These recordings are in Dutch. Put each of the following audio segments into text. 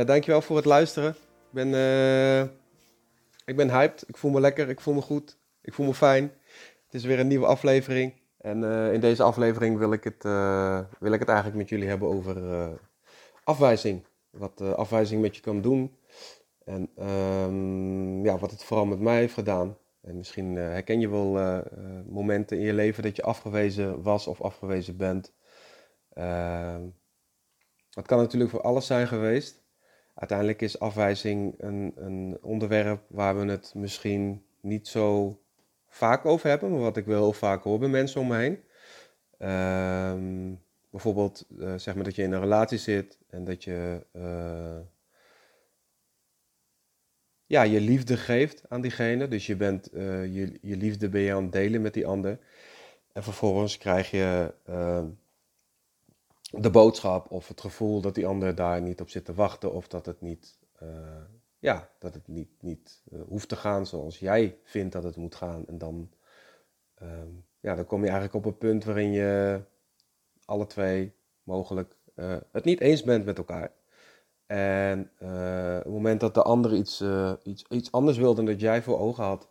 Dankjewel voor het luisteren. Ik ben, uh, ik ben hyped. Ik voel me lekker. Ik voel me goed. Ik voel me fijn. Het is weer een nieuwe aflevering. En uh, in deze aflevering wil ik, het, wil ik het eigenlijk met jullie hebben over afwijzing. Wat afwijzing met je kan doen. En um, ja, wat het vooral met mij heeft gedaan. En misschien herken je wel momenten in je leven dat je afgewezen was of afgewezen bent. Ehm, het kan natuurlijk voor alles zijn geweest uiteindelijk is afwijzing een, een onderwerp waar we het misschien niet zo vaak over hebben, maar wat ik wel vaak hoor bij mensen om me heen. Ehm, bijvoorbeeld, uh, zeg maar dat je in een relatie zit en dat je uh, ja, je liefde geeft aan diegene. Dus je bent uh, je, je liefde ben je aan het delen met die ander. En vervolgens krijg je ehm, de boodschap of het gevoel dat die ander daar niet op zit te wachten of dat het niet, uh, ja, dat het niet, niet uh, hoeft te gaan zoals jij vindt dat het moet gaan. En dan, um, ja, dan kom je eigenlijk op een punt waarin je alle twee mogelijk uh, het niet eens bent met elkaar. En op het moment dat de ander iets, iets, iets anders wil dan dat jij voor ogen had,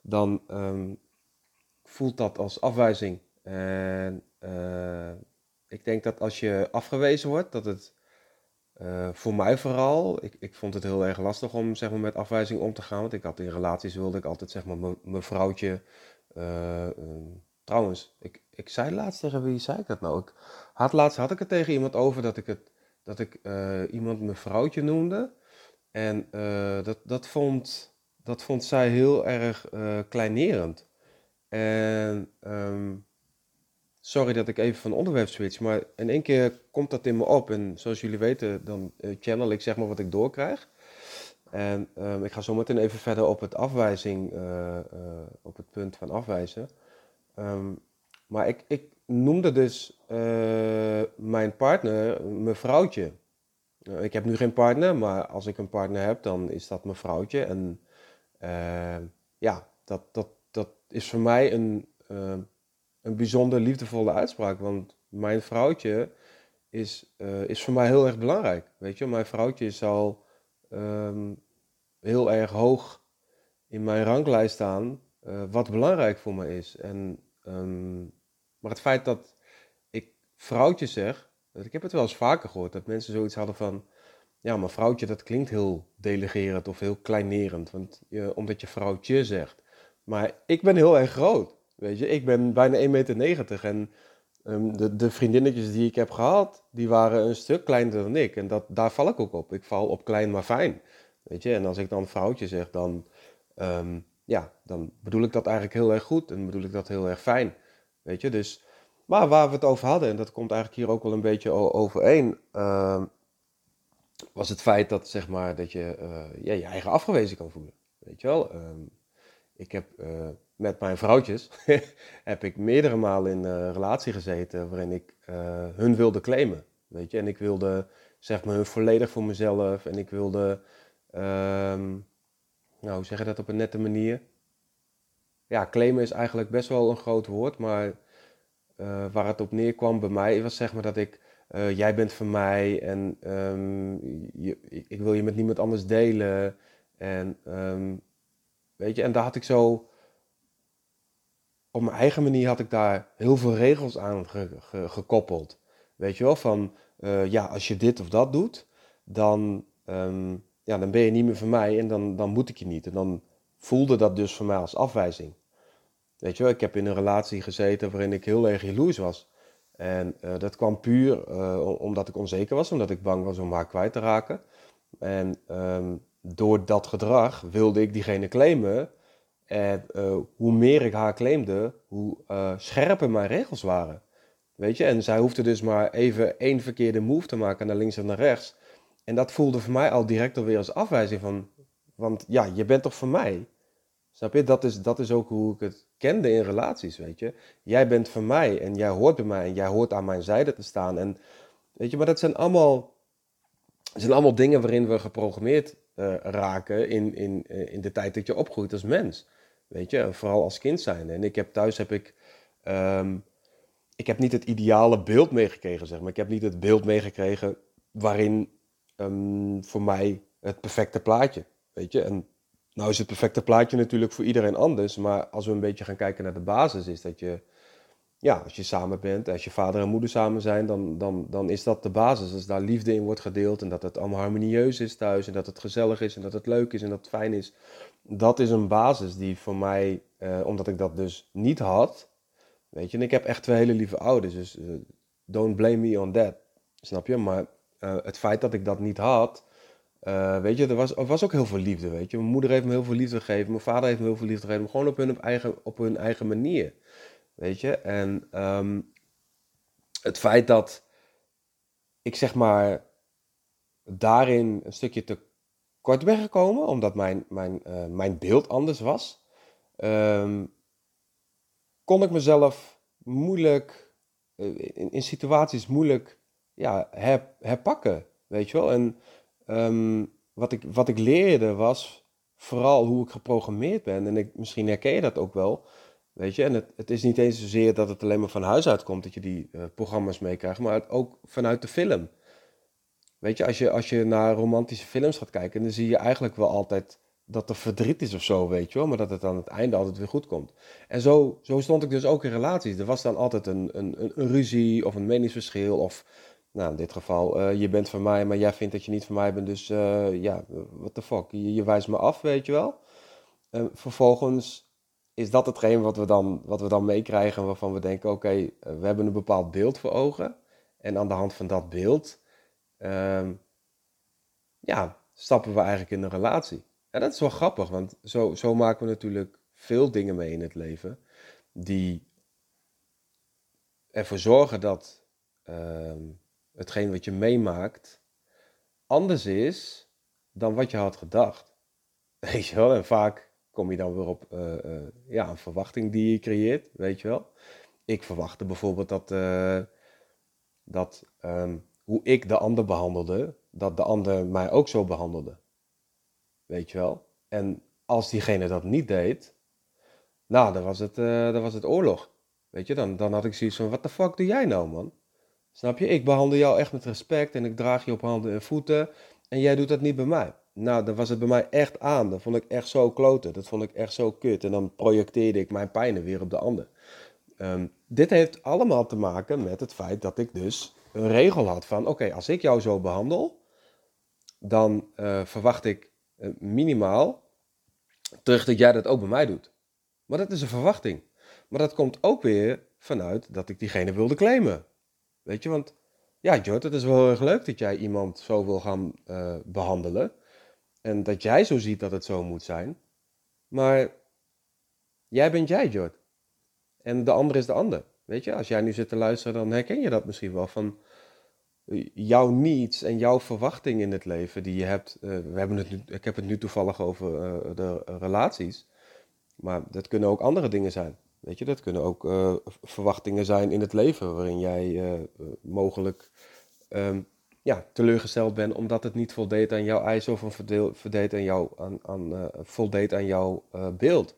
dan um, voelt dat als afwijzing. En ik denk dat als je afgewezen wordt, dat het uh, voor mij vooral, ik, ik vond het heel erg lastig om zeg maar, met afwijzing om te gaan. Want ik had in relaties wilde ik altijd zeg maar mijn vrouwtje. Uh, trouwens, ik, ik zei laatst tegen wie zei ik dat nou? Ik had laatst had ik het tegen iemand over dat ik, het, dat ik uh, iemand mijn vrouwtje noemde. En dat, dat, vond, dat vond zij heel erg kleinerend. En um, Sorry dat ik even van onderwerp switch, maar in één keer komt dat in me op. En zoals jullie weten, dan uh, channel ik zeg maar wat ik doorkrijg. En um, ik ga zo meteen even verder op het afwijzing, uh, uh, op het punt van afwijzen. Um, maar ik, ik noemde dus mijn partner mijn vrouwtje. ik heb nu geen partner, maar als ik een partner heb, dan is dat mijn vrouwtje. En ja, dat, dat, dat is voor mij een een bijzonder liefdevolle uitspraak. Want mijn vrouwtje is, uh, is voor mij heel erg belangrijk. Weet je, mijn vrouwtje is al um, heel erg hoog in mijn ranglijst staan. Uh, wat belangrijk voor me is. En, um, maar het feit dat ik vrouwtje zeg. Ik heb het wel eens vaker gehoord dat mensen zoiets hadden van. Ja, maar vrouwtje, dat klinkt heel delegerend of heel kleinerend. Want, je, omdat je vrouwtje zegt. Maar ik ben heel erg groot. Weet je, ik ben bijna 1,90 meter en um, de, de vriendinnetjes die ik heb gehad, die waren een stuk kleiner dan ik. En dat, daar val ik ook op. Ik val op klein maar fijn. Weet je, en als ik dan vrouwtje zeg, dan, um, ja, dan bedoel ik dat eigenlijk heel erg goed en bedoel ik dat heel erg fijn. Weet je, dus, maar waar we het over hadden, en dat komt eigenlijk hier ook wel een beetje overeen, uh, was het feit dat, zeg maar, dat je ja, je eigen afgewezen kan voelen. Weet je wel, ik heb uh, met mijn vrouwtjes heb ik meerdere malen in een relatie gezeten waarin ik uh, hun wilde claimen. Weet je, en ik wilde zeg maar hun volledig voor mezelf en ik wilde, um, nou hoe zeg je dat op een nette manier? Ja, claimen is eigenlijk best wel een groot woord, maar uh, waar het op neerkwam bij mij was zeg maar dat ik, jij bent van mij en um, je, ik wil je met niemand anders delen. En um, weet je, en daar had ik zo op mijn eigen manier had ik daar heel veel regels aan gekoppeld. Weet je wel, van uh, ja, als je dit of dat doet, dan, um, ja, dan ben je niet meer van mij en dan, dan moet ik je niet. En dan voelde dat dus voor mij als afwijzing. Weet je wel, ik heb in een relatie gezeten waarin ik heel erg jaloers was. En uh, dat kwam puur uh, omdat ik onzeker was, omdat ik bang was om haar kwijt te raken. En um, door dat gedrag wilde ik diegene claimen. En eh, hoe meer ik haar claimde, hoe uh, scherper mijn regels waren. Weet je, en zij hoefde dus maar even één verkeerde move te maken naar links en naar rechts. En dat voelde voor mij al direct alweer als afwijzing van, want ja, je bent toch voor mij? Snap je? Dat is, dat is ook hoe ik het kende in relaties, weet je. Jij bent voor mij en jij hoort bij mij en jij hoort aan mijn zijde te staan. En weet je, maar dat zijn allemaal, dat zijn allemaal dingen waarin we geprogrammeerd uh, raken in, in, in de tijd dat je opgroeit als mens. Weet je, vooral als kind zijn. En ik heb thuis heb ik, um, ik heb niet het ideale beeld meegekregen, zeg maar. Ik heb niet het beeld meegekregen waarin um, voor mij het perfecte plaatje, weet je. En nou is het perfecte plaatje natuurlijk voor iedereen anders, maar als we een beetje gaan kijken naar de basis, is dat je, ja, als je samen bent, als je vader en moeder samen zijn, dan, dan, dan is dat de basis. Als daar liefde in wordt gedeeld en dat het allemaal harmonieus is thuis en dat het gezellig is en dat het leuk is en dat het fijn is, dat is een basis die voor mij, eh, omdat ik dat dus niet had, weet je, en ik heb echt twee hele lieve ouders, dus uh, don't blame me on that, snap je? Maar uh, het feit dat ik dat niet had, weet je, er was, er was ook heel veel liefde, weet je. Mijn moeder heeft me heel veel liefde gegeven, mijn vader heeft me heel veel liefde gegeven, gewoon op hun eigen, op hun eigen manier, weet je. En um, het feit dat ik zeg maar daarin een stukje te kort ben gekomen, omdat mijn, mijn, uh, mijn beeld anders was, um, kon ik mezelf moeilijk, uh, in, in, situaties moeilijk ja, her, herpakken, weet je wel. En um, wat, ik, wat ik leerde was vooral hoe ik geprogrammeerd ben. En ik, misschien herken je dat ook wel. Weet je, en het, het is niet eens zozeer dat het alleen maar van huis uit komt dat je die uh, programma's meekrijgt, maar ook vanuit de film. Weet je als, je, als je naar romantische films gaat kijken, dan zie je eigenlijk wel altijd dat er verdriet is of zo, weet je wel, maar dat het aan het einde altijd weer goed komt. En zo, zo stond ik dus ook in relaties. Er was dan altijd een, een, een, ruzie of een meningsverschil of nou, in dit geval, uh, je bent van mij, maar jij vindt dat je niet van mij bent, dus uh, ja, what the fuck, je, je, wijst me af, weet je wel. Uh, vervolgens is dat hetgeen wat we dan, wat we dan meekrijgen, waarvan we denken, oké, okay, we hebben een bepaald beeld voor ogen. En aan de hand van dat beeld, ehm, ja, stappen we eigenlijk in een relatie. En dat is wel grappig, want zo, zo maken we natuurlijk veel dingen mee in het leven, die ervoor zorgen dat... Ehm, hetgeen wat je meemaakt anders is dan wat je had gedacht. Weet je wel? En vaak kom je dan weer op uh, uh, ja, een verwachting die je creëert, weet je wel. Ik verwachtte bijvoorbeeld dat, uh, dat um, hoe ik de ander behandelde, dat de ander mij ook zo behandelde. Weet je wel? En als diegene dat niet deed, nou, dan was het, dan was het oorlog. Weet je, dan, dan had ik zoiets van, wat de fuck doe jij nou, man? Snap je? Ik behandel jou echt met respect en ik draag je op handen en voeten. En jij doet dat niet bij mij. Nou, dan was het bij mij echt aan. Dat vond ik echt zo kloten. Dat vond ik echt zo kut. En dan projecteerde ik mijn pijnen weer op de ander. Um, dit heeft allemaal te maken met het feit dat ik dus een regel had van... Oké, als ik jou zo behandel, dan uh, verwacht ik uh, minimaal terug dat jij dat ook bij mij doet. Maar dat is een verwachting. Maar dat komt ook weer vanuit dat ik diegene wilde claimen. Weet je, want ja, Jord, het is wel heel erg leuk dat jij iemand zo wil gaan uh, behandelen. En dat jij zo ziet dat het zo moet zijn. Maar jij bent jij, Jord. En de ander is de ander. Weet je, als jij nu zit te luisteren, dan herken je dat misschien wel. Van jouw needs en jouw verwachtingen in het leven die je hebt. Uh, we hebben het nu, ik heb het nu toevallig over uh, de relaties. Maar dat kunnen ook andere dingen zijn. Weet je, dat kunnen ook verwachtingen zijn in het leven waarin jij mogelijk um, ja, teleurgesteld bent omdat het niet voldeed aan jouw eisen of voldeed aan, jou, aan, aan, uh, voldeed aan jouw beeld.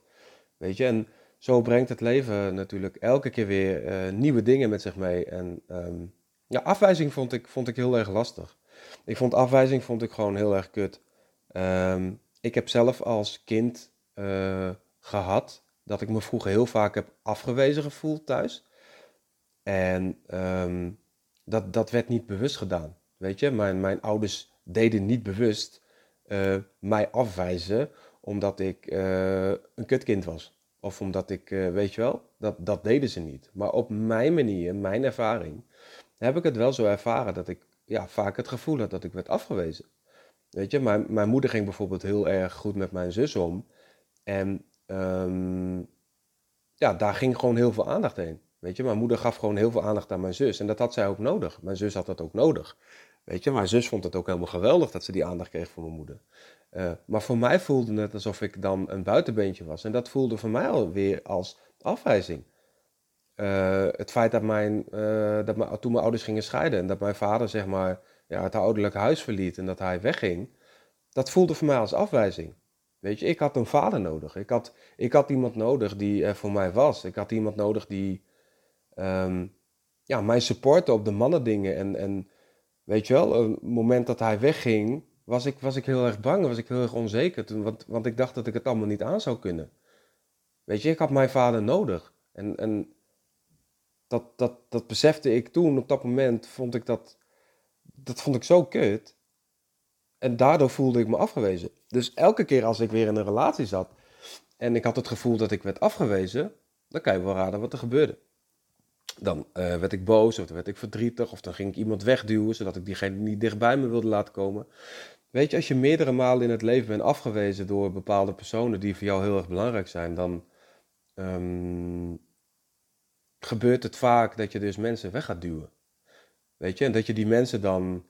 Weet je, en zo brengt het leven natuurlijk elke keer weer nieuwe dingen met zich mee. En um, ja, afwijzing vond ik, vond ik heel erg lastig. Ik vond afwijzing vond ik gewoon heel erg kut. Um, ik heb zelf als kind gehad dat ik me vroeger heel vaak heb afgewezen gevoeld thuis. En um, dat, dat werd niet bewust gedaan. Weet je, mijn, ouders deden niet bewust uh, mij afwijzen omdat ik uh, een kutkind was. Of omdat ik, uh, weet je wel, dat, dat deden ze niet. Maar op mijn manier, mijn ervaring, heb ik het wel zo ervaren dat ik ja, vaak het gevoel had dat ik werd afgewezen. Weet je, mijn, mijn moeder ging bijvoorbeeld heel erg goed met mijn zus om. En ehm, ja, daar ging gewoon heel veel aandacht heen. Weet je, mijn moeder gaf gewoon heel veel aandacht aan mijn zus. En dat had zij ook nodig. Mijn zus had dat ook nodig. Weet je, mijn zus vond het ook helemaal geweldig dat ze die aandacht kreeg van mijn moeder. Eh, maar voor mij voelde het alsof ik dan een buitenbeentje was. En dat voelde voor mij alweer als afwijzing. Uh, het feit dat, mijn, uh, dat mijn, toen mijn ouders gingen scheiden en dat mijn vader zeg maar, ja, het ouderlijk huis verliet en dat hij wegging, dat voelde voor mij als afwijzing. Weet je, ik had een vader nodig. Ik had, ik had iemand nodig die er voor mij was. Ik had iemand nodig die um, ja, mij supportte op de mannendingen. En, en weet je wel, een moment dat hij wegging, was ik, was ik heel erg bang, was ik heel erg onzeker. Want, want ik dacht dat ik het allemaal niet aan zou kunnen. Weet je, ik had mijn vader nodig. En, en dat, dat, dat besefte ik toen, op dat moment vond ik dat, dat vond ik zo kut. En daardoor voelde ik me afgewezen. Dus elke keer als ik weer in een relatie zat en ik had het gevoel dat ik werd afgewezen, dan kan je wel raden wat er gebeurde. Dan uh, werd ik boos of dan werd ik verdrietig of dan ging ik iemand wegduwen zodat ik diegene niet dichtbij me wilde laten komen. Weet je, als je meerdere malen in het leven bent afgewezen door bepaalde personen die voor jou heel erg belangrijk zijn, dan um, gebeurt het vaak dat je dus mensen weg gaat duwen. Weet je, en dat je die mensen dan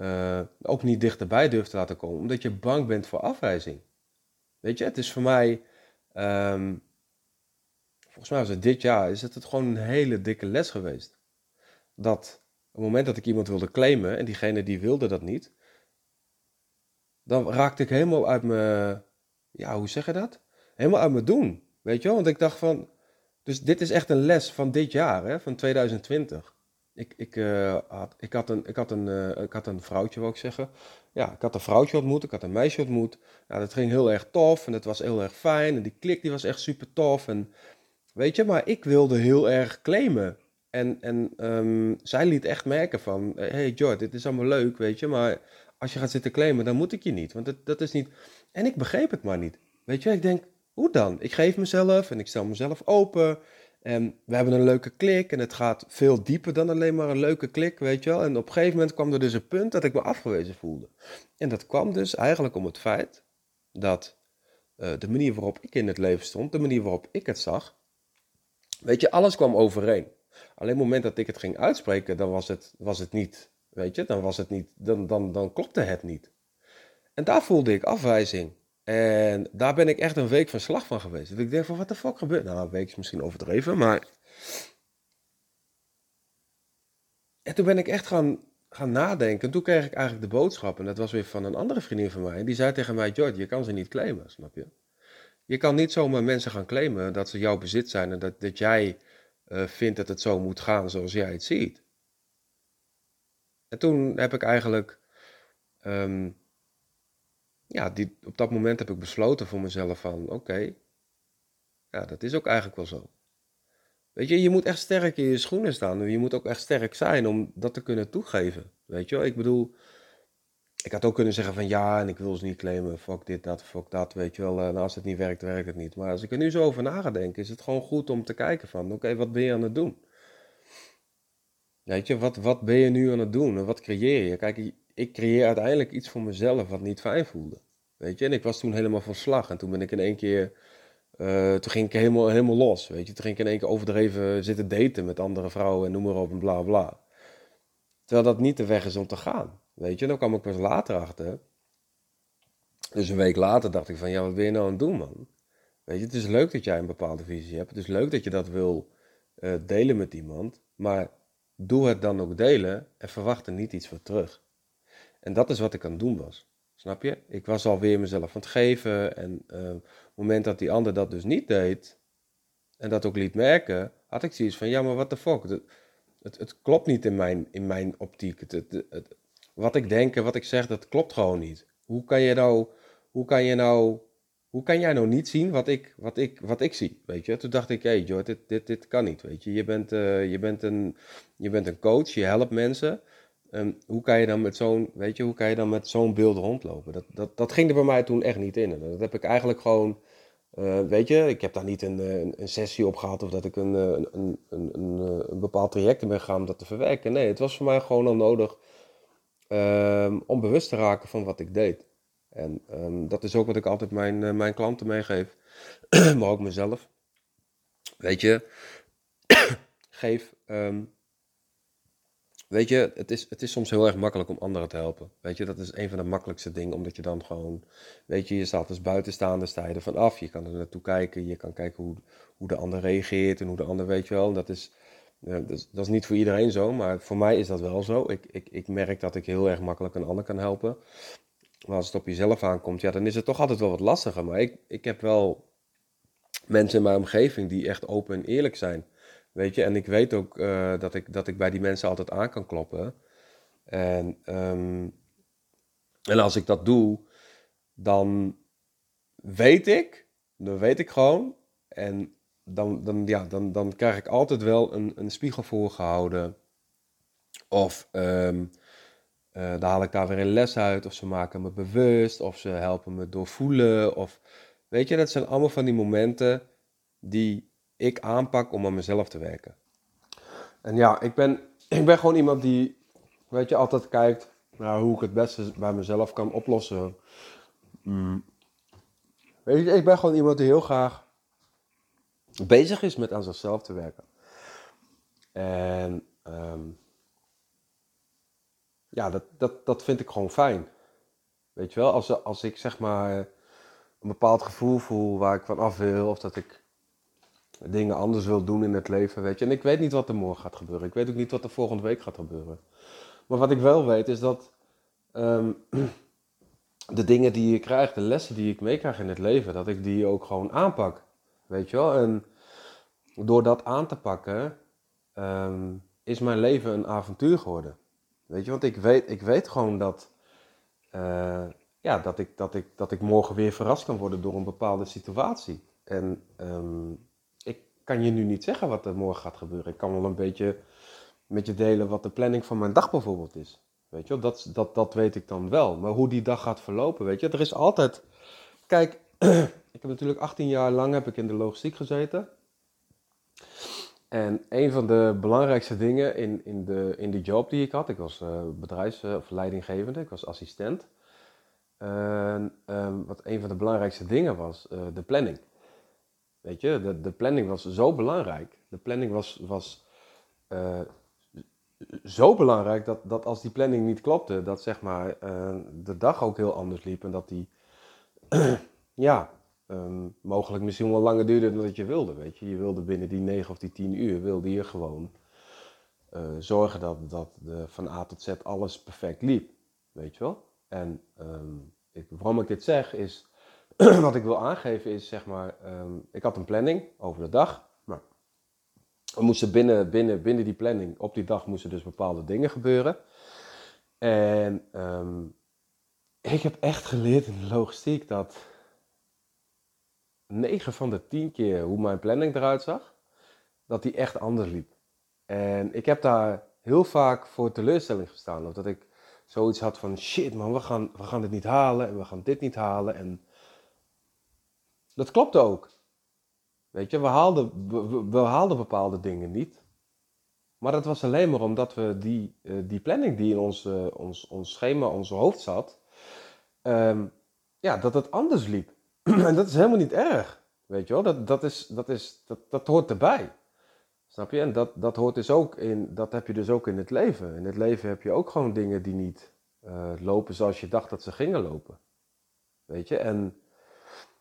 uh, ook niet dichterbij durft te laten komen, omdat je bang bent voor afwijzing. Weet je, het is voor mij, um, volgens mij was het dit jaar, is het, het gewoon een hele dikke les geweest. Dat op het moment dat ik iemand wilde claimen en diegene die wilde dat niet, dan raakte ik helemaal uit mijn, ja, hoe zeg je dat? Helemaal uit mijn doen. Weet je wel? Want ik dacht van, dus dit is echt een les van dit jaar, hè, van 2020. Ik, ik, uh, had, ik, had een, ik, had een, uh, ik had een vrouwtje, wil ik zeggen. Ja, ik had een vrouwtje ontmoet, ik had een meisje ontmoet. Ja, dat ging heel erg tof en het was heel erg fijn. En die klik die was echt super tof. En weet je, maar ik wilde heel erg claimen. En, en um, zij liet echt merken van, hey George, dit is allemaal leuk, weet je. Maar als je gaat zitten claimen, dan moet ik je niet. Want dat, dat is niet... En ik begreep het maar niet. Weet je, ik denk, hoe dan? Ik geef mezelf en ik stel mezelf open. En we hebben een leuke klik en het gaat veel dieper dan alleen maar een leuke klik, weet je wel. En op een gegeven moment kwam er dus een punt dat ik me afgewezen voelde. En dat kwam dus eigenlijk om het feit dat uh, de manier waarop ik in het leven stond, de manier waarop ik het zag, weet je, alles kwam overeen. Alleen het moment dat ik het ging uitspreken, dan was het, was het niet, weet je, dan was het niet, dan, dan, dan klopte het niet. En daar voelde ik afwijzing. En daar ben ik echt een week van slag van geweest. Dat ik denk van, wat de fuck gebeurt? Nou, een week is misschien overdreven, maar... En toen ben ik echt gaan, gaan nadenken. En toen kreeg ik eigenlijk de boodschap. En dat was weer van een andere vriendin van mij. En die zei tegen mij, George, je kan ze niet claimen, snap je? Je kan niet zomaar mensen gaan claimen dat ze jouw bezit zijn. En dat, dat jij uh, vindt dat het zo moet gaan zoals jij het ziet. En toen heb ik eigenlijk... Um, ja, die, op dat moment heb ik besloten voor mezelf van, oké, ja, dat is ook eigenlijk wel zo. Weet je, je moet echt sterk in je schoenen staan. Je moet ook echt sterk zijn om dat te kunnen toegeven. Weet je wel, ik bedoel, ik had ook kunnen zeggen van ja, en ik wil ze niet claimen, fuck dit, dat, fuck dat, weet je wel. En als het niet werkt, werkt het niet. Maar als ik er nu zo over na ga denken, is het gewoon goed om te kijken van, oké, wat ben je aan het doen? Weet je, wat, wat ben je nu aan het doen en wat creëer je? Kijk, ik creëer uiteindelijk iets voor mezelf wat niet fijn voelde. Weet je, en ik was toen helemaal van slag. En toen ben ik in één keer, uh, toen ging ik helemaal, helemaal los. Weet je, toen ging ik in één keer overdreven zitten daten met andere vrouwen en noem maar op en bla bla. Terwijl dat niet de weg is om te gaan. Weet je, dan kwam ik pas later achter. Dus een week later dacht ik van, ja, wat ben je nou aan het doen, man? Weet je, het is leuk dat jij een bepaalde visie hebt. Het is leuk dat je dat wil uh, delen met iemand. Maar doe het dan ook delen en verwacht er niet iets voor terug. En dat is wat ik aan het doen was. Snap je? Ik was alweer mezelf aan het geven. En uh, op het moment dat die ander dat dus niet deed. En dat ook liet merken. Had ik zoiets van: ja, maar wat de fuck? Het, het, het, klopt niet in mijn, in mijn optiek. Het, het, wat ik denk en wat ik zeg, dat klopt gewoon niet. Hoe kan je nou. Hoe kan je nou. Hoe kan jij nou niet zien wat ik, wat ik, wat ik zie? Weet je? Toen dacht ik, hé, hey, dit, dit, dit kan niet. Weet je, je bent, uh, je, bent een, je bent een coach, je helpt mensen. Um, hoe kan je dan met zo'n, weet je, hoe kan je dan met zo'n beeld rondlopen? Dat, dat, dat ging er bij mij toen echt niet in. Dat heb ik eigenlijk gewoon, uh, weet je, ik heb daar niet een, een, een, sessie op gehad of dat ik een, een, een, een, een bepaald traject in ben gegaan om dat te verwerken. Nee, het was voor mij gewoon al nodig ehm, om bewust te raken van wat ik deed. En ehm, dat is ook wat ik altijd mijn, eh, mijn klanten meegeef, maar ook mezelf. Weet je, geef. ehm, weet je, het is, het is soms heel erg makkelijk om anderen te helpen. Weet je, dat is een van de makkelijkste dingen, omdat je dan gewoon. Weet je, je staat als buitenstaander, sta je er van af. Je kan er naartoe kijken, je kan kijken hoe, hoe de ander reageert en hoe de ander, weet je wel. Dat is, ja, dat, is, dat is niet voor iedereen zo, maar voor mij is dat wel zo. Ik, ik, ik merk dat ik heel erg makkelijk een ander kan helpen. Maar als het op jezelf aankomt, ja, dan is het toch altijd wel wat lastiger. Maar ik, ik heb wel mensen in mijn omgeving die echt open en eerlijk zijn. Weet je, en ik weet ook eh, dat, ik, dat ik bij die mensen altijd aan kan kloppen. En, ehm, en als ik dat doe, dan weet ik, dan weet ik gewoon. En dan, dan, ja, dan, dan krijg ik altijd wel een, een spiegel voorgehouden. Of um, uh, dan haal ik daar weer een les uit. Of ze maken me bewust. Of ze helpen me doorvoelen. Of weet je, dat zijn allemaal van die momenten die ik aanpak om aan mezelf te werken. En ja, ik ben, ik ben gewoon iemand die, weet je, altijd kijkt naar hoe ik het beste bij mezelf kan oplossen. Mm. Weet je, ik ben gewoon iemand die heel graag bezig is met aan zichzelf te werken. En um, ja, dat, dat, dat vind ik gewoon fijn. Weet je wel, als, als ik zeg maar een bepaald gevoel voel waar ik van af wil, of dat ik dingen anders wil doen in het leven, weet je. En ik weet niet wat er morgen gaat gebeuren. Ik weet ook niet wat er volgende week gaat gebeuren. Maar wat ik wel weet is dat um, de dingen die je krijgt, de lessen die ik meekrijg in het leven, dat ik die ook gewoon aanpak. Weet je wel? En door dat aan te pakken, um, is mijn leven een avontuur geworden. Weet je, want ik weet, ik weet gewoon dat, uh, ja, dat, ik, dat, ik, dat ik morgen weer verrast kan worden door een bepaalde situatie. En um, ik kan je nu niet zeggen wat er morgen gaat gebeuren. Ik kan wel een beetje met je delen wat de planning van mijn dag bijvoorbeeld is. Weet je, dat, dat, dat weet ik dan wel. Maar hoe die dag gaat verlopen, weet je, er is altijd. Kijk, ik heb natuurlijk 18 jaar lang heb ik in de logistiek gezeten. En een van de belangrijkste dingen in, in, de, in de job die ik had, ik was uh, bedrijfs- of leidinggevende, ik was assistent. En um, wat een van de belangrijkste dingen was, uh, de planning. Weet je, de, de planning was zo belangrijk. De planning was, was uh, zo belangrijk dat, dat als die planning niet klopte, dat zeg maar de dag ook heel anders liep en dat die, ja, um, mogelijk misschien wel langer duurde dan dat je wilde. Weet je? je wilde binnen die 9 of die 10 uur wilde je gewoon uh, zorgen dat, dat de, van A tot Z alles perfect liep. Weet je wel? En um, ik, waarom ik dit zeg is, wat ik wil aangeven is zeg maar, um, ik had een planning over de dag. Maar we moesten binnen, binnen, binnen die planning, op die dag moesten dus bepaalde dingen gebeuren. En ik heb echt geleerd in de logistiek dat 9 van de 10 keer hoe mijn planning eruit zag, dat die echt anders liep. En ik heb daar heel vaak voor teleurstelling gestaan. Of dat ik zoiets had van shit man, we gaan, we gaan dit niet halen en we gaan dit niet halen. En dat klopte ook. Weet je, we haalden, we, haalden bepaalde dingen niet. Maar dat was alleen maar omdat we die, uh, die planning die in ons, uh, ons, ons schema, ons hoofd zat, um, ja, dat het anders liep. en dat is helemaal niet erg. Weet je wel, dat, dat, is, dat, is, dat, dat hoort erbij. Snap je? En dat, dat hoort dus ook in, dat heb je dus ook in het leven. In het leven heb je ook gewoon dingen die niet uh, lopen zoals je dacht dat ze gingen lopen. Weet je? En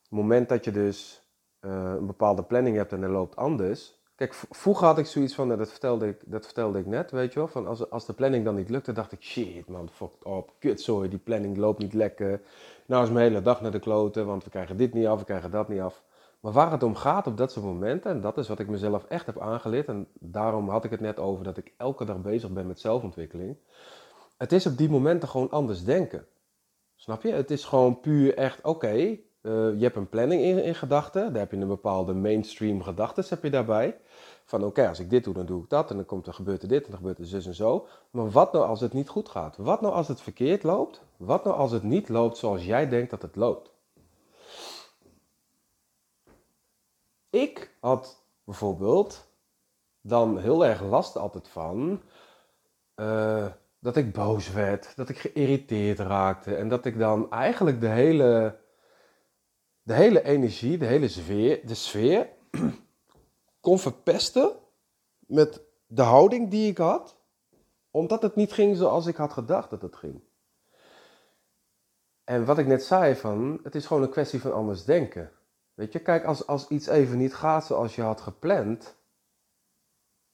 het moment dat je dus uh, een bepaalde planning hebt en er loopt anders. Kijk, vroeger had ik zoiets van, dat vertelde ik, dat vertelde ik net, weet je wel. Van als, als de planning dan niet lukte, dacht ik, shit man, fuck op, kut, sorry, die planning loopt niet lekker. Nou is mijn hele dag naar de kloten, want we krijgen dit niet af, we krijgen dat niet af. Maar waar het om gaat op dat soort momenten, en dat is wat ik mezelf echt heb aangeleerd, en daarom had ik het net over dat ik elke dag bezig ben met zelfontwikkeling. Het is op die momenten gewoon anders denken. Snap je? Het is gewoon puur echt, oké, je hebt een planning in, gedachten, daar heb je een bepaalde mainstream gedachten heb je daarbij. Van oké, als ik dit doe, dan doe ik dat, en dan komt er, gebeurt er dit, en dan gebeurt er zus en zo. Maar wat nou als het niet goed gaat? Wat nou als het verkeerd loopt? Wat nou als het niet loopt zoals jij denkt dat het loopt? Ik had bijvoorbeeld dan heel erg last altijd van. Uh, dat ik boos werd, dat ik geïrriteerd raakte en dat ik dan eigenlijk de hele, de hele energie, de hele sfeer, de sfeer kon verpesten met de houding die ik had, omdat het niet ging zoals ik had gedacht dat het ging. En wat ik net zei van, het is gewoon een kwestie van anders denken. Weet je, kijk, als, als iets even niet gaat zoals je had gepland,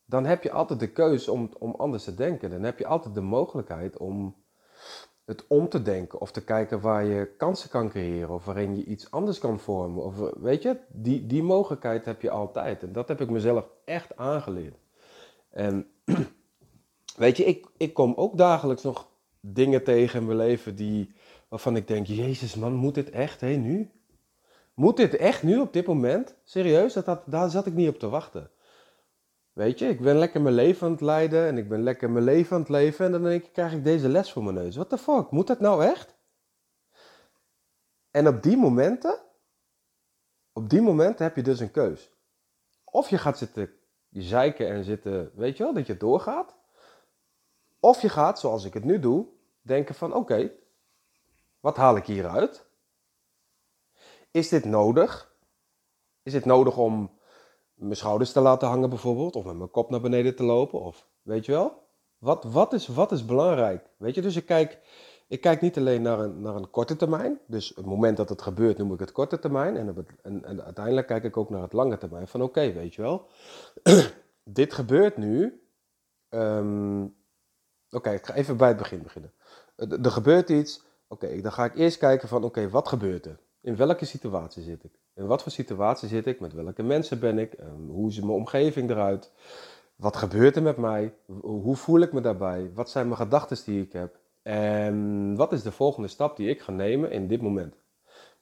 dan heb je altijd de keuze om, om anders te denken. Dan heb je altijd de mogelijkheid om het om te denken of te kijken waar je kansen kan creëren of waarin je iets anders kan vormen. Of, weet je, die, die mogelijkheid heb je altijd. En dat heb ik mezelf echt aangeleerd. En weet je, ik, ik kom ook dagelijks nog dingen tegen in mijn leven die, waarvan ik denk, jezus man, moet dit echt, hé, nu? Moet dit echt nu op dit moment? Serieus, dat, dat, daar zat ik niet op te wachten. Weet je, ik ben lekker mijn leven aan het leiden en ik ben lekker mijn leven aan het leven en dan denk ik, krijg ik deze les voor mijn neus. What the fuck, moet dat nou echt? En op die momenten, op die momenten heb je dus een keus. Of je gaat zitten zeiken en zitten, weet je wel, dat je doorgaat. Of je gaat, zoals ik het nu doe, denken van oké, wat haal ik hieruit? Is dit nodig? Is dit nodig om mijn schouders te laten hangen bijvoorbeeld, of met mijn kop naar beneden te lopen, of weet je wel? Wat, wat, is, wat is belangrijk? Weet je, dus ik kijk, ik kijk niet alleen naar een, naar een korte termijn, dus het moment dat het gebeurt noem ik het korte termijn, en, het, en, en uiteindelijk kijk ik ook naar het lange termijn, van oké, weet je wel, dit gebeurt nu, um, oké, ik ga even bij het begin beginnen. Er gebeurt iets, oké, dan ga ik eerst kijken van oké, wat gebeurt er? In welke situatie zit ik? In wat voor situatie zit ik? Met welke mensen ben ik? Ehm, hoe ziet mijn omgeving eruit? Wat gebeurt er met mij? Hoe voel ik me daarbij? Wat zijn mijn gedachten die ik heb? En wat is de volgende stap die ik ga nemen in dit moment?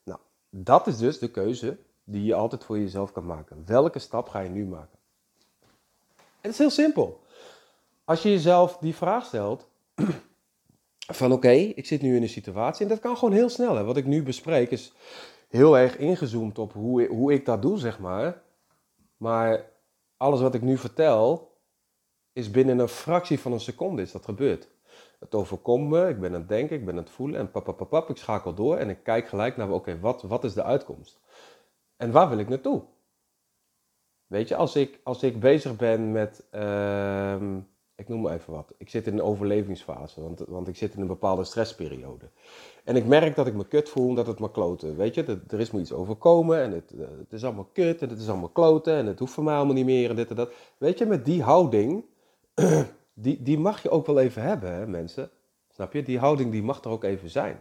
Nou, dat is dus de keuze die je altijd voor jezelf kan maken. Welke stap ga je nu maken? En het is heel simpel. Als je jezelf die vraag stelt, van oké, ik zit nu in een situatie en dat kan gewoon heel snel. Hè. Wat ik nu bespreek is heel erg ingezoomd op hoe, hoe ik dat doe, zeg maar. Maar alles wat ik nu vertel, is binnen een fractie van een seconde is dat gebeurd. Het overkomt me, ik ben aan het denken, ik ben aan het voelen en pap, ik schakel door en ik kijk gelijk naar, oké, wat, wat is de uitkomst? En waar wil ik naartoe? Weet je, als ik, als ik bezig ben met, uh, ik noem maar even wat. Ik zit in een overlevingsfase, want, want ik zit in een bepaalde stressperiode. En ik merk dat ik me kut voel, dat het me kloten. Weet je, er is me iets overkomen en het, eh, het is allemaal kut en het is allemaal kloten en het hoeft voor mij allemaal niet meer en dit en dat. Weet je, met die houding, die, die mag je ook wel even hebben, hè, mensen. Snap je? Die houding die mag er ook even zijn.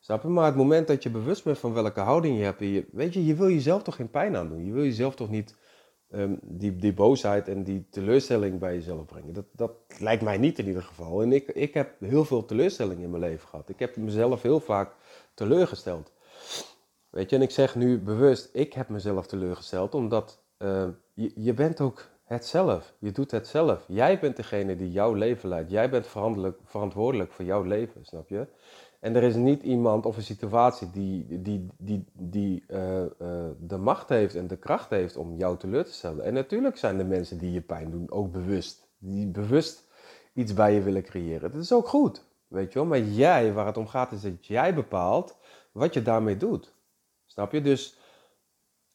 Snap je? Maar het moment dat je bewust bent van welke houding je hebt, je, weet je, je wil jezelf toch geen pijn aandoen. Je wil jezelf toch niet Ehm, die, die boosheid en die teleurstelling bij jezelf brengen. Dat, dat lijkt mij niet in ieder geval. En ik, ik heb heel veel teleurstelling in mijn leven gehad. Ik heb mezelf heel vaak teleurgesteld. Weet je, en ik zeg nu bewust, ik heb mezelf teleurgesteld, omdat ehm, je, je bent ook het zelf. Je doet het zelf. Jij bent degene die jouw leven leidt. Jij bent verantwoordelijk voor jouw leven, snap je? En er is niet iemand of een situatie die, die, die, die uh, uh, de macht heeft en de kracht heeft om jou teleur te stellen. En natuurlijk zijn de mensen die je pijn doen ook bewust. Die bewust iets bij je willen creëren. Dat is ook goed, weet je wel. Maar jij, waar het om gaat, is dat jij bepaalt wat je daarmee doet. Snap je? Dus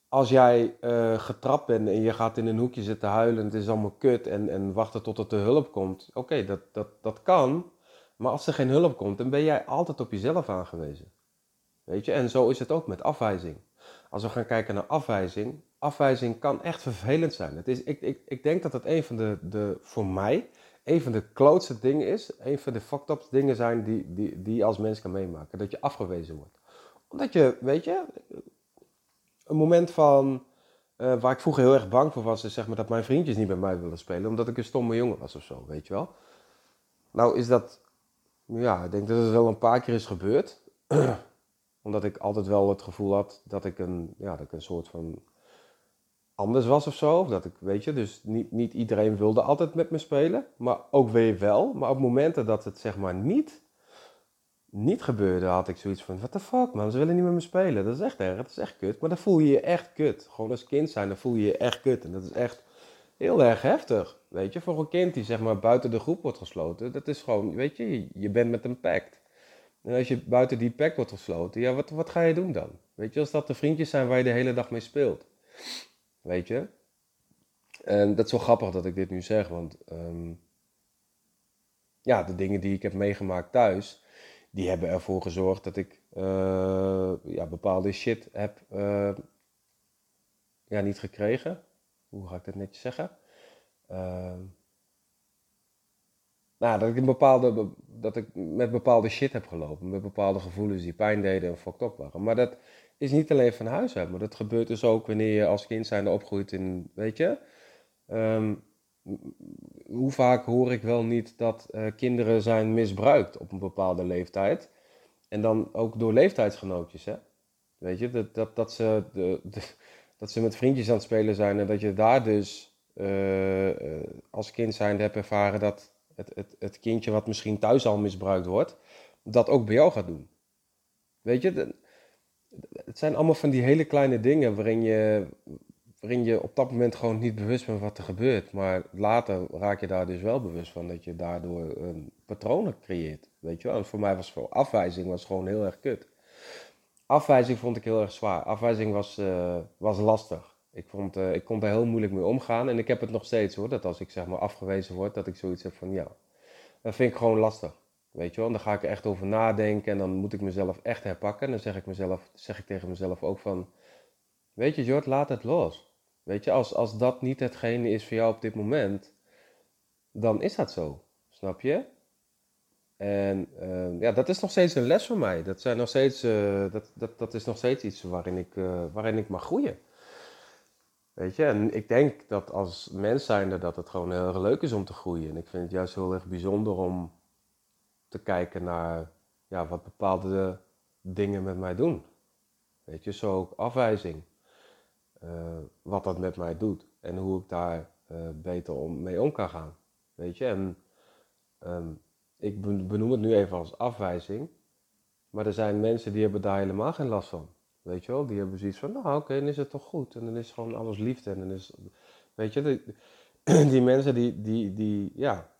als jij uh, getrapt bent en je gaat in een hoekje zitten huilen, het is allemaal kut en, en wachten tot er te hulp komt. Oké, dat, dat, dat kan. Maar als er geen hulp komt, dan ben jij altijd op jezelf aangewezen. Weet je, en zo is het ook met afwijzing. Als we gaan kijken naar afwijzing, afwijzing kan echt vervelend zijn. Het is, ik, ik, ik denk dat het een van de, de, voor mij, een van de klootste dingen is, een van de fucked up dingen zijn die, die, die je als mens kan meemaken. Dat je afgewezen wordt. Omdat je, weet je, een moment van, uh, waar ik vroeger heel erg bang voor was, is zeg maar dat mijn vriendjes niet bij mij willen spelen, omdat ik een stomme jongen was of zo, weet je wel. Nou is dat ja, ik denk dat het wel een paar keer is gebeurd. Omdat ik altijd wel het gevoel had dat ik een, ja, dat ik een soort van anders was of zo. Of dat ik, weet je, dus niet, niet iedereen wilde altijd met me spelen. Maar ook weer wel. Maar op momenten dat het zeg maar niet, niet gebeurde, had ik zoiets van, what the fuck man, ze willen niet met me spelen. Dat is echt erg, dat is echt kut. Maar dan voel je je echt kut. Gewoon als kind zijn, dan voel je je echt kut. En dat is echt heel erg heftig. Weet je, voor een kind die zeg maar buiten de groep wordt gesloten, dat is gewoon, weet je, je bent met een pact. En als je buiten die pact wordt gesloten, ja, wat, wat ga je doen dan? Weet je, als dat de vriendjes zijn waar je de hele dag mee speelt. Weet je? En dat is wel grappig dat ik dit nu zeg, want ehm, ja, de dingen die ik heb meegemaakt thuis, die hebben ervoor gezorgd dat ik uh, ja, bepaalde shit heb uh, ja, niet gekregen. Hoe ga ik dat netjes zeggen? Uh, nou, dat ik, een bepaalde, dat ik met bepaalde shit heb gelopen. Met bepaalde gevoelens die pijn deden en fucked up waren. Maar dat is niet alleen van huis uit. Maar dat gebeurt dus ook wanneer je als kind zijnde opgroeit in, weet je... Um, hoe vaak hoor ik wel niet dat uh, kinderen zijn misbruikt op een bepaalde leeftijd. En dan ook door leeftijdsgenootjes, hè. Weet je, dat, dat, dat, ze, de, dat ze met vriendjes aan het spelen zijn en dat je daar dus uh, uh, als kind zijnde hebt ervaren dat het, het, het kindje wat misschien thuis al misbruikt wordt, dat ook bij jou gaat doen. Weet je, het zijn allemaal van die hele kleine dingen waarin je, waarin je op dat moment gewoon niet bewust bent wat er gebeurt. Maar later raak je daar dus wel bewust van dat je daardoor um, patronen creëert. Weet je wel? Voor mij was voor afwijzing was gewoon heel erg kut. Afwijzing vond ik heel erg zwaar. Afwijzing was, uh, was lastig. Ik, vond, uh, ik kon daar heel moeilijk mee omgaan. En ik heb het nog steeds hoor. Dat als ik zeg maar afgewezen word, dat ik zoiets heb van ja. Dat vind ik gewoon lastig. Weet je wel, dan ga ik er echt over nadenken en dan moet ik mezelf echt herpakken. En dan zeg ik, mezelf, zeg ik tegen mezelf ook van, weet je Jord, laat het los. Weet je, als, als dat niet hetgene is voor jou op dit moment, dan is dat zo. Snap je? En uh, ja, dat is nog steeds een les voor mij. Dat, zijn nog steeds, uh, dat, dat, dat is nog steeds iets waarin ik, uh, waarin ik mag groeien. Weet je, en ik denk dat als mens zijnde dat het gewoon heel erg leuk is om te groeien. En ik vind het juist heel erg bijzonder om te kijken naar ja, wat bepaalde dingen met mij doen. Weet je, zo ook afwijzing. Uh, wat dat met mij doet en hoe ik daar beter om, mee om kan gaan. Weet je, en um, ik benoem het nu even als afwijzing, maar er zijn mensen die hebben daar helemaal geen last van. Weet je wel, die hebben zoiets van, nou oké, dan is het toch goed en dan is gewoon alles liefde en dan is, weet je, die, mensen die, die, die, ja,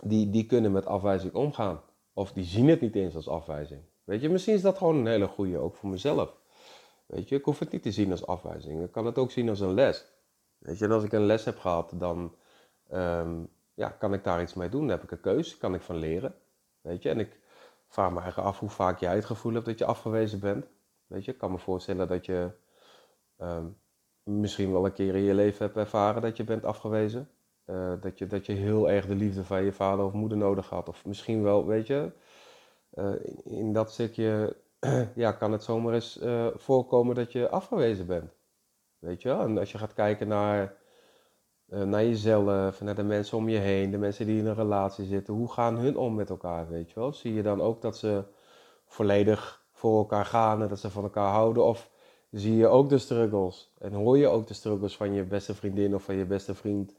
die, die kunnen met afwijzing omgaan. Of die zien het niet eens als afwijzing. Weet je, misschien is dat gewoon een hele goede, ook voor mezelf. Weet je, ik hoef het niet te zien als afwijzing. Ik kan het ook zien als een les. Weet je, en als ik een les heb gehad, dan um, ja, kan ik daar iets mee doen. Heb ik een keuze, kan ik van leren. Weet je, en ik vraag me eigenlijk af hoe vaak jij het gevoel hebt dat je afgewezen bent. Weet je, ik kan me voorstellen dat je um, misschien wel een keer in je leven hebt ervaren dat je bent afgewezen. Uh, dat, je, dat je heel erg de liefde van je vader of moeder nodig had. Of misschien wel, weet je, uh, in dat stukje ja, kan het zomaar eens uh, voorkomen dat je afgewezen bent. Weet je? En als je gaat kijken naar, naar jezelf, naar de mensen om je heen, de mensen die in een relatie zitten, hoe gaan hun om met elkaar, weet je wel? Zie je dan ook dat ze volledig voor elkaar gaan en dat ze van elkaar houden? Of zie je ook de struggles en hoor je ook de struggles van je beste vriendin of van je beste vriend?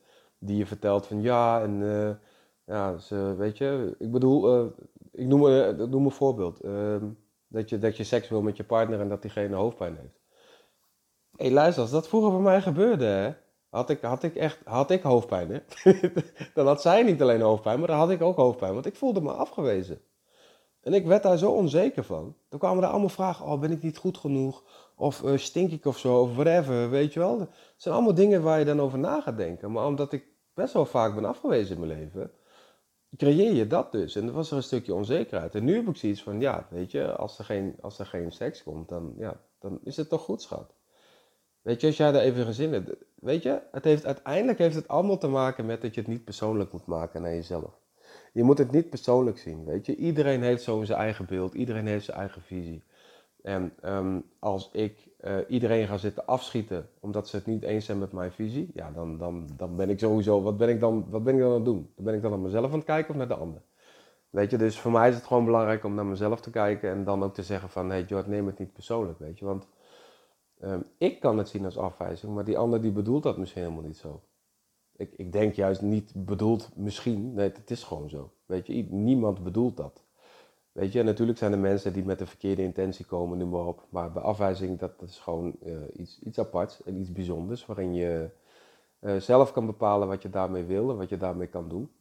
die je vertelt van ja, en uh, ja, ze, weet je, ik bedoel, uh, ik noem, noem een voorbeeld. Ehm, dat, je, dat je seks wil met je partner en dat diegene hoofdpijn heeft. Hé, hey, luister, als dat vroeger bij mij gebeurde, hè, had ik, had ik echt had ik hoofdpijn. Hè? dan had zij niet alleen hoofdpijn, maar dan had ik ook hoofdpijn, want ik voelde me afgewezen. En ik werd daar zo onzeker van. Dan kwamen er allemaal vragen, oh, ben ik niet goed genoeg? Of stink ik of zo, of whatever, weet je wel. Het zijn allemaal dingen waar je dan over na gaat denken. Maar omdat ik best wel vaak ben afgewezen in mijn leven, creëer je dat dus. En er was er een stukje onzekerheid. En nu heb ik zoiets van, ja, weet je, als er geen, als er geen seks komt, dan, ja, dan is het toch goed, schat. Weet je, als jij daar even gezin hebt. Weet je, het heeft, uiteindelijk heeft het allemaal te maken met dat je het niet persoonlijk moet maken naar jezelf. Je moet het niet persoonlijk zien, weet je. Iedereen heeft zo zijn eigen beeld, iedereen heeft zijn eigen visie. En um, als ik uh, iedereen ga zitten afschieten omdat ze het niet eens zijn met mijn visie, ja, dan, dan, dan ben ik sowieso, wat ben ik, dan, wat ben ik dan aan het doen? Dan ben ik dan naar mezelf aan het kijken of naar de ander? Weet je, dus voor mij is het gewoon belangrijk om naar mezelf te kijken en dan ook te zeggen van, hé hey, Jord, neem het niet persoonlijk, weet je. Want um, ik kan het zien als afwijzing, maar die ander die bedoelt dat misschien helemaal niet zo. Ik, ik denk juist niet bedoeld misschien, nee, het is gewoon zo. Weet je, niemand bedoelt dat. Weet je, natuurlijk zijn er mensen die met de verkeerde intentie komen, noem maar op. Maar bij afwijzing, dat, is gewoon uh, iets, iets aparts en iets bijzonders, waarin je eh, zelf kan bepalen wat je daarmee wil en wat je daarmee kan doen.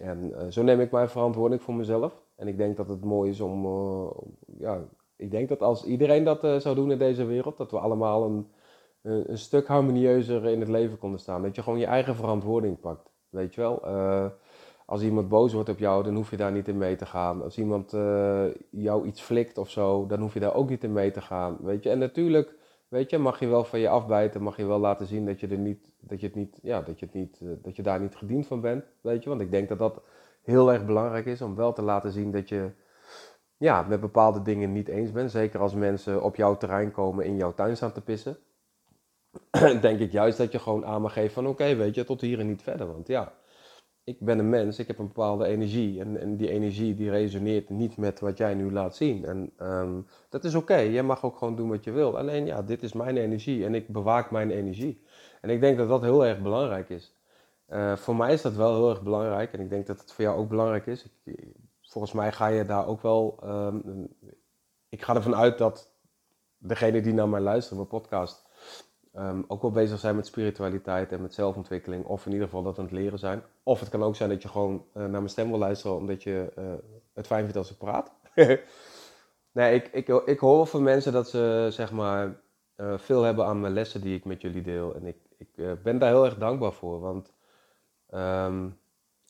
En eh, zo neem ik mijn verantwoording voor mezelf. En ik denk dat het mooi is om, eh, ja, ik denk dat als iedereen dat zou doen in deze wereld, dat we allemaal een, een stuk harmonieuzer in het leven konden staan. Dat je gewoon je eigen verantwoording pakt. Weet je wel? als iemand boos wordt op jou, dan hoef je daar niet in mee te gaan. Als iemand jou iets flikt of zo, dan hoef je daar ook niet in mee te gaan. Weet je? En natuurlijk weet je, mag je wel van je afbijten, mag je wel laten zien dat je er niet, dat je het niet, ja, dat je het niet, eh, dat je daar niet gediend van bent, weet je, want ik denk dat dat heel erg belangrijk is om wel te laten zien dat je, ja, met bepaalde dingen niet eens bent. Zeker als mensen op jouw terrein komen in jouw tuin staan te pissen. denk ik juist dat je gewoon aan mag geven van oké, weet je, tot hier en niet verder. Want ja, ik ben een mens, ik heb een bepaalde energie. En, en die energie die resoneert niet met wat jij nu laat zien. En ehm, dat is oké, jij mag ook gewoon doen wat je wil. Alleen ja, dit is mijn energie en ik bewaak mijn energie. En ik denk dat dat heel erg belangrijk is. Uh, voor mij is dat wel heel erg belangrijk en ik denk dat het voor jou ook belangrijk is. Volgens mij ga je daar ook wel. Um, ik ga ervan uit dat degene die naar mij luisteren, mijn podcast, um, ook wel bezig zijn met spiritualiteit en met zelfontwikkeling. Of in ieder geval dat aan het leren zijn. Of het kan ook zijn dat je gewoon uh, naar mijn stem wil luisteren omdat je uh, het fijn vindt als ik praat. nee, ik, ik, ik hoor van mensen dat ze zeg maar uh, veel hebben aan mijn lessen die ik met jullie deel. En ik, ik ben daar heel erg dankbaar voor. Want um,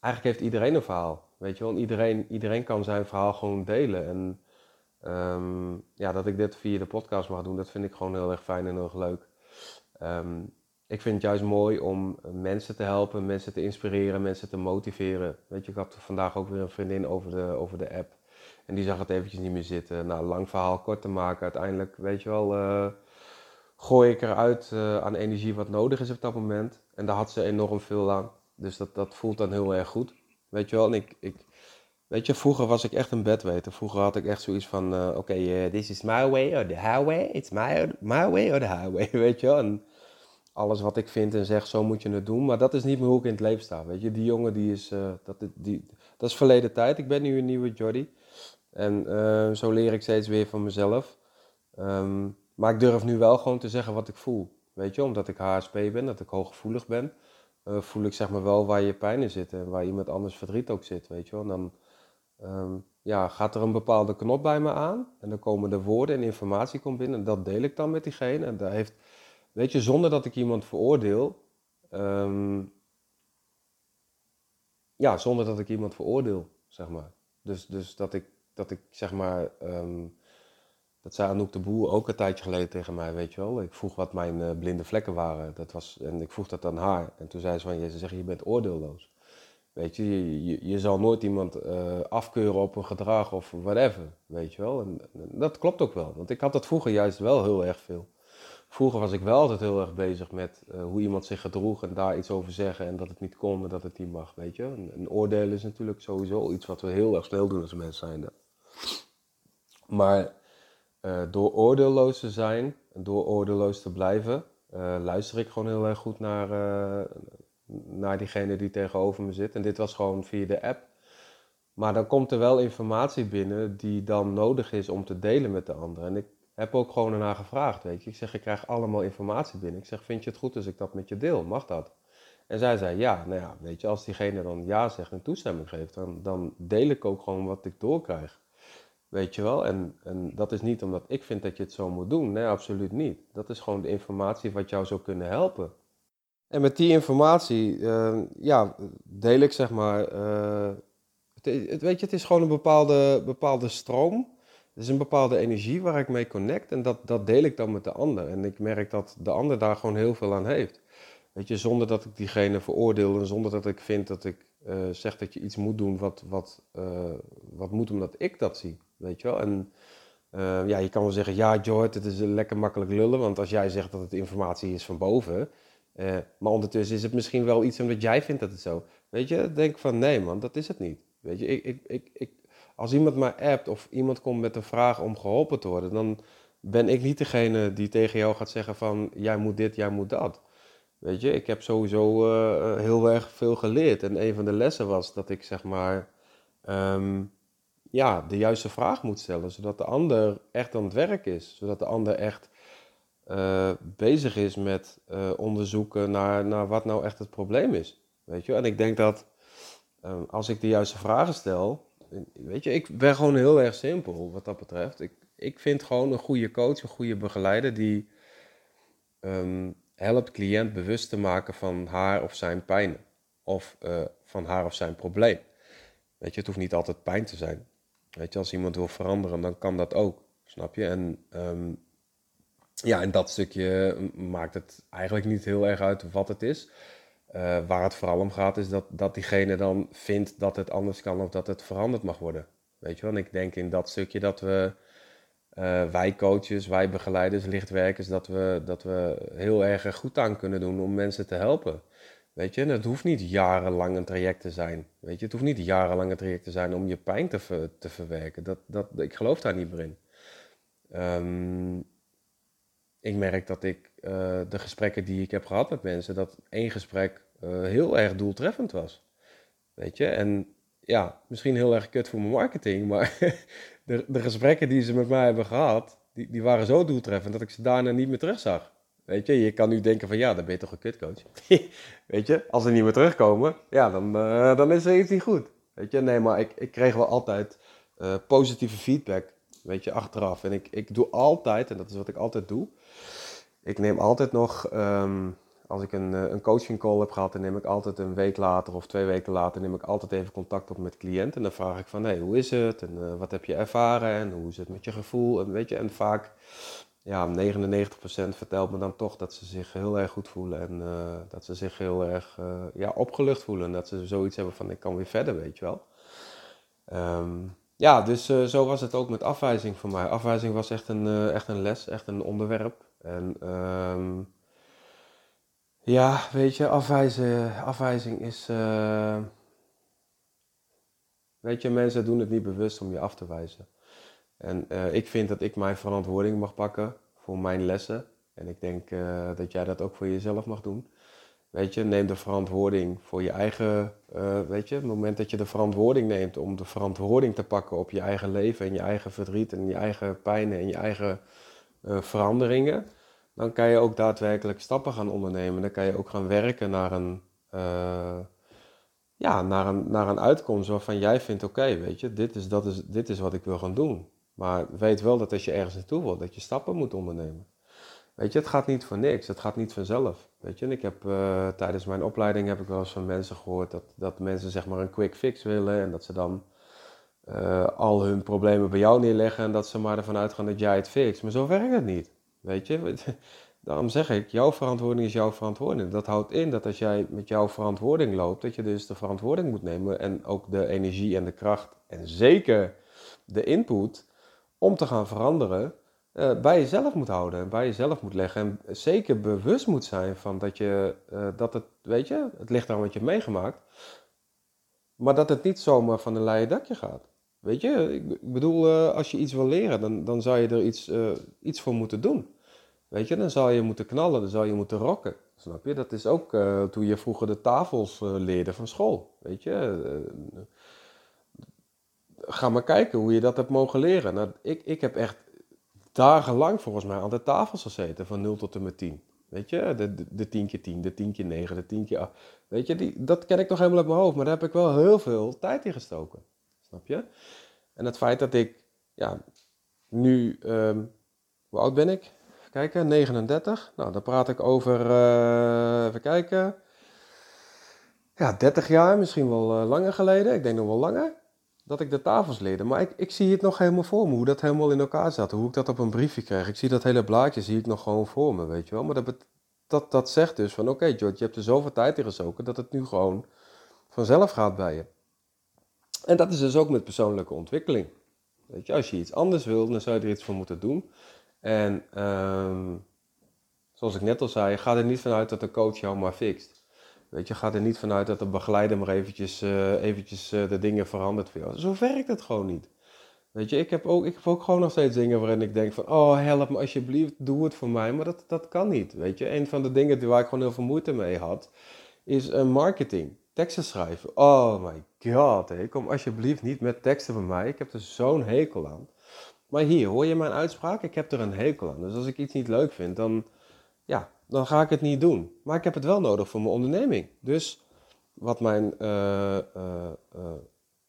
eigenlijk heeft iedereen een verhaal. Weet je wel, iedereen, iedereen kan zijn verhaal gewoon delen. En um, ja, dat ik dit via de podcast mag doen, dat vind ik gewoon heel erg fijn en heel erg leuk. Um, ik vind het juist mooi om mensen te helpen, mensen te inspireren, mensen te motiveren. Weet je, ik had vandaag ook weer een vriendin over de, over de app. En die zag het eventjes niet meer zitten. Nou, lang verhaal kort te maken. Uiteindelijk, weet je wel, uh, gooi ik eruit uh, aan energie wat nodig is op dat moment. En daar had ze enorm veel aan. Dus dat, dat voelt dan heel erg goed. Weet je wel, en ik, ik, weet je, vroeger was ik echt een bedweter. Vroeger had ik echt zoiets van, uh, oké, okay, this is my way or the highway. It's my, my way or the highway, weet je wel. En, alles wat ik vind en zeg, zo moet je het doen. Maar dat is niet meer hoe ik in het leven sta. Weet je, die jongen die is, uh, dat, die, dat is verleden tijd. Ik ben nu een nieuwe Jordy. En zo leer ik steeds weer van mezelf. Um, maar ik durf nu wel gewoon te zeggen wat ik voel. Weet je, omdat ik HSP ben, dat ik hooggevoelig ben, uh, voel ik zeg maar wel waar je pijn in en waar iemand anders verdriet ook zit. Weet je wel. Dan um, ja, gaat er een bepaalde knop bij me aan. En dan komen de woorden en informatie komt binnen. En dat deel ik dan met diegene. En daar heeft Weet je, zonder dat ik iemand veroordeel. Um, ja, zonder dat ik iemand veroordeel, zeg maar. Dus, dus dat ik, dat ik zeg maar. Um, dat zei Anouk de Boer ook een tijdje geleden tegen mij, weet je wel. Ik vroeg wat mijn uh, blinde vlekken waren. Dat was, en ik vroeg dat aan haar. En toen zei ze van, je zegt, je bent oordeelloos. Weet je, je, je, zal nooit iemand uh, afkeuren op een gedrag of whatever, weet je wel. En, dat klopt ook wel, want ik had dat vroeger juist wel heel erg veel. Vroeger was ik wel altijd heel erg bezig met uh, hoe iemand zich gedroeg en daar iets over zeggen en dat het niet kon en dat het niet mag, weet je. Een, een oordeel is natuurlijk sowieso iets wat we heel erg snel doen als mensen zijn. Maar uh, door oordeelloos te zijn door oordeelloos te blijven, uh, luister ik gewoon heel erg goed naar, naar diegene die tegenover me zit. En dit was gewoon via de app. Maar dan komt er wel informatie binnen die dan nodig is om te delen met de ander. En ik heb ook gewoon naar gevraagd, weet je. Ik zeg, ik krijg allemaal informatie binnen. Ik zeg, vind je het goed als ik dat met je deel? Mag dat? En zij zei, ja, nou ja, weet je, als diegene dan ja zegt en toestemming geeft, dan, dan deel ik ook gewoon wat ik doorkrijg. Weet je wel? En, en dat is niet omdat ik vind dat je het zo moet doen. Nee, absoluut niet. Dat is gewoon de informatie wat jou zou kunnen helpen. En met die informatie, uh, ja, deel ik zeg maar. Uh, het, het, weet je, het is gewoon een bepaalde, bepaalde stroom er is een bepaalde energie waar ik mee connect en dat, dat deel ik dan met de ander. En ik merk dat de ander daar gewoon heel veel aan heeft. Weet je, zonder dat ik diegene veroordeel en zonder dat ik vind dat ik uh, zeg dat je iets moet doen wat, wat, uh, wat moet omdat ik dat zie. Weet je wel? En uh, ja, je kan wel zeggen, ja George, het is lekker makkelijk lullen, want als jij zegt dat het informatie is van boven, maar ondertussen is het misschien wel iets omdat jij vindt dat het zo. Weet je, denk van nee man, dat is het niet. Weet je, ik, ik, ik, als iemand mij appt of iemand komt met een vraag om geholpen te worden, dan ben ik niet degene die tegen jou gaat zeggen van jij moet dit, jij moet dat. Weet je, ik heb sowieso uh, heel erg veel geleerd. En een van de lessen was dat ik zeg maar um, ja, de juiste vraag moet stellen, zodat de ander echt aan het werk is. Zodat de ander echt eh, bezig is met onderzoeken naar, naar wat nou echt het probleem is. Weet je, en ik denk dat ehm, als ik de juiste vragen stel, weet je, ik ben gewoon heel erg simpel wat dat betreft. Ik, ik vind gewoon een goede coach, een goede begeleider die um, helpt cliënt bewust te maken van haar of zijn pijn of uh, van haar of zijn probleem. Weet je, het hoeft niet altijd pijn te zijn. Weet je, als iemand wil veranderen, dan kan dat ook. Snap je? En um, ja, en dat stukje maakt het eigenlijk niet heel erg uit wat het is. Uh, waar het vooral om gaat, is dat, dat diegene dan vindt dat het anders kan of dat het veranderd mag worden. Weet je wel? En ik denk in dat stukje dat we, uh, wij coaches, wij begeleiders, lichtwerkers, dat we, dat we heel erg goed aan kunnen doen om mensen te helpen. Weet je, en het hoeft niet jarenlang een traject te zijn. Weet je, het hoeft niet jarenlang een traject te zijn om je pijn te, te verwerken. Dat, dat, ik geloof daar niet meer in. Um, ik merk dat ik uh, de gesprekken die ik heb gehad met mensen, dat één gesprek uh, heel erg doeltreffend was. Weet je, en ja, misschien heel erg kut voor mijn marketing, maar de, de gesprekken die ze met mij hebben gehad, die, die waren zo doeltreffend dat ik ze daarna niet meer terugzag. Weet je, je kan nu denken van ja, dan ben je toch een kutcoach. Weet je, als ze niet meer terugkomen, ja, dan, uh, dan is er iets niet goed. Weet je, nee, maar ik, ik kreeg wel altijd positieve feedback, weet je, achteraf. En ik, ik doe altijd, en dat is wat ik altijd doe, ik neem altijd nog, ehm, als ik een, eh, een coaching call heb gehad, dan neem ik altijd een week later of twee weken later, neem ik altijd even contact op met cliënten. En dan vraag ik van, hey, hoe is het? En uh, wat heb je ervaren? En hoe is het met je gevoel? En weet je, en vaak, ja, 99% vertelt me dan toch dat ze zich heel erg goed voelen. En uh, dat ze zich heel erg ja, opgelucht voelen. En dat ze zoiets hebben van, ik kan weer verder, weet je wel. Um, ja, dus zo was het ook met afwijzing voor mij. Afwijzing was echt een, echt een les, echt een onderwerp. En um, ja, weet je, afwijzen, afwijzing is. Uh, weet je, mensen doen het niet bewust om je af te wijzen. En ik vind dat ik mijn verantwoording mag pakken voor mijn lessen. En ik denk dat jij dat ook voor jezelf mag doen. Weet je, neem de verantwoording voor je eigen, weet je, het moment dat je de verantwoording neemt om de verantwoording te pakken op je eigen leven en je eigen verdriet en je eigen pijnen en je eigen veranderingen, dan kan je ook daadwerkelijk stappen gaan ondernemen. Dan kan je ook gaan werken naar een, uh, ja, naar een, naar een uitkomst waarvan jij vindt, oké, weet je, dit is, dat is, dit is wat ik wil gaan doen. Maar weet wel dat als je ergens naartoe wilt, dat je stappen moet ondernemen. Weet je, het gaat niet voor niks, het gaat niet vanzelf. Weet je, en ik heb uh, tijdens mijn opleiding heb ik wel eens van mensen gehoord dat, dat mensen zeg maar een quick fix willen en dat ze dan uh, al hun problemen bij jou neerleggen en dat ze maar ervan uitgaan dat jij het fixt. Maar zo werkt het niet. Weet je, daarom zeg ik, jouw verantwoording is jouw verantwoording. Dat houdt in dat als jij met jouw verantwoording loopt, dat je dus de verantwoording moet nemen en ook de energie en de kracht en zeker de input om te gaan veranderen uh, bij jezelf moet houden en bij jezelf moet leggen. En zeker bewust moet zijn van dat je, uh, dat het, weet je, het ligt aan wat je hebt meegemaakt. Maar dat het niet zomaar van een leien dakje gaat. Weet je, ik bedoel, uh, als je iets wil leren, dan, dan zou je er iets, iets voor moeten doen. Weet je, dan zal je moeten knallen, dan zal je moeten rocken. Snap je? Dat is ook toen je vroeger de tafels leerde van school. Weet je, ga maar kijken hoe je dat hebt mogen leren. Nou, ik, ik heb echt dagenlang volgens mij aan de tafels gezeten van 0 tot en met 10. Weet je, de, de, de 10 keer 10, de 10 keer 9, de 10 keer 8. Weet je, die, dat ken ik nog helemaal uit mijn hoofd, maar daar heb ik wel heel veel tijd in gestoken. En het feit dat ik, ja, nu, um, hoe oud ben ik? Kijken, 39. Nou, dan praat ik over, uh, even kijken, ja, 30 jaar, misschien wel uh, langer geleden. Ik denk nog wel langer dat ik de tafels leerde. Maar ik, ik zie het nog helemaal voor me, hoe dat helemaal in elkaar zat. Hoe ik dat op een briefje kreeg. Ik zie dat hele blaadje, zie ik nog gewoon voor me, weet je wel. Maar dat, dat, dat zegt dus van, oké George, je hebt er zoveel tijd in gezogen, dat het nu gewoon vanzelf gaat bij je. En dat is dus ook met persoonlijke ontwikkeling. Weet je, als je iets anders wil, dan zou je er iets voor moeten doen. En um, zoals ik net al zei, ga er niet vanuit dat de coach jou maar fixt. Weet je, ga er niet vanuit dat de begeleider maar eventjes, uh, eventjes uh, de dingen verandert voor jou. Zo werkt het gewoon niet. Weet je, ik heb, ook, ik heb ook gewoon nog steeds dingen waarin ik denk van... Oh, help me alsjeblieft, doe het voor mij. Maar dat, dat kan niet, weet je. Een van de dingen waar ik gewoon heel veel moeite mee had... is uh, marketing, teksten schrijven. Oh my god, kom alsjeblieft niet met teksten van mij. Ik heb er zo'n hekel aan. Maar hier, hoor je mijn uitspraak? Ik heb er een hekel aan. Dus als ik iets niet leuk vind, dan, ja, dan ga ik het niet doen. Maar ik heb het wel nodig voor mijn onderneming. Dus wat mijn, uh,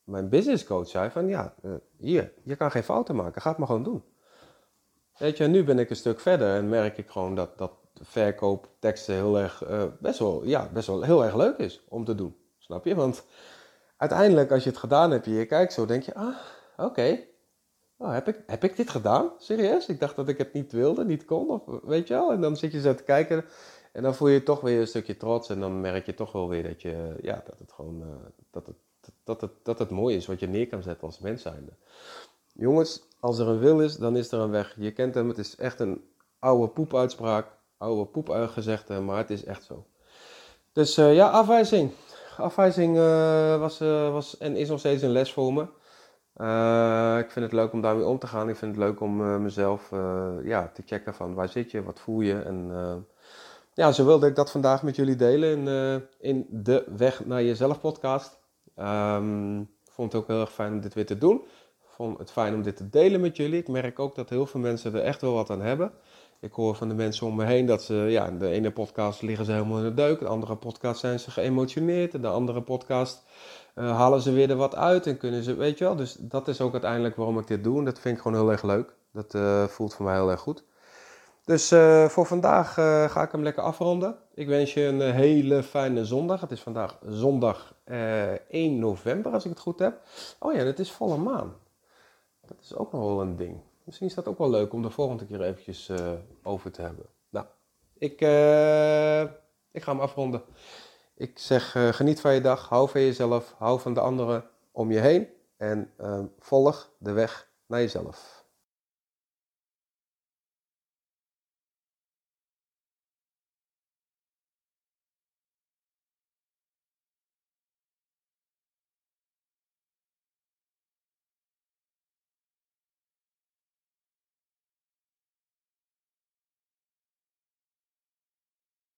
mijn business coach zei van, ja, hier, je kan geen fouten maken. Ga het maar gewoon doen. Weet je, nu ben ik een stuk verder en merk ik gewoon dat, dat verkoopteksten heel erg, best, wel, ja, best wel heel erg leuk is om te doen. Snap je? Want uiteindelijk, als je het gedaan hebt, je kijkt zo, denk je, ah, oké. Oh, heb, ik, heb ik dit gedaan? Serieus? Ik dacht dat ik het niet wilde, niet kon, of weet je wel? En dan zit je zo te kijken en dan voel je toch weer een stukje trots en dan merk je toch wel weer dat, je, ja, dat het gewoon, uh, dat, het, dat, het, dat het mooi is wat je neer kan zetten als mens zijnde. Jongens, als er een wil is, dan is er een weg. Je kent hem, het is echt een oude poepuitspraak, oude poepgezegde, maar het is echt zo. Dus uh, ja, afwijzing afwijzing uh, was, uh, was en is nog steeds een les voor me. Uh, ik vind het leuk om daarmee om te gaan. Ik vind het leuk om mezelf ja, te checken van waar zit je, wat voel je. En ja, zo wilde ik dat vandaag met jullie delen in, in de Weg naar Jezelf podcast. Um, vond het ook heel erg fijn om dit weer te doen. Vond het fijn om dit te delen met jullie. Ik merk ook dat heel veel mensen er echt wel wat aan hebben. Ik hoor van de mensen om me heen dat ze, ja, in de ene podcast liggen ze helemaal in de deuk, de andere podcast zijn ze geëmotioneerd, en de andere podcast uh, halen ze weer er wat uit en kunnen ze, weet je wel. Dus dat is ook uiteindelijk waarom ik dit doe en dat vind ik gewoon heel erg leuk. Dat uh, voelt voor mij heel erg goed. Dus uh, voor vandaag ga ik hem lekker afronden. Ik wens je een hele fijne zondag. Het is vandaag zondag 1 november, als ik het goed heb. Oh ja, het is volle maan. Dat is ook nog wel een ding. Misschien is dat ook wel leuk om de volgende keer eventjes uh, over te hebben. Nou, ik, uh, ik ga hem afronden. Ik zeg uh, geniet van je dag, hou van jezelf, hou van de anderen om je heen en volg de weg naar jezelf.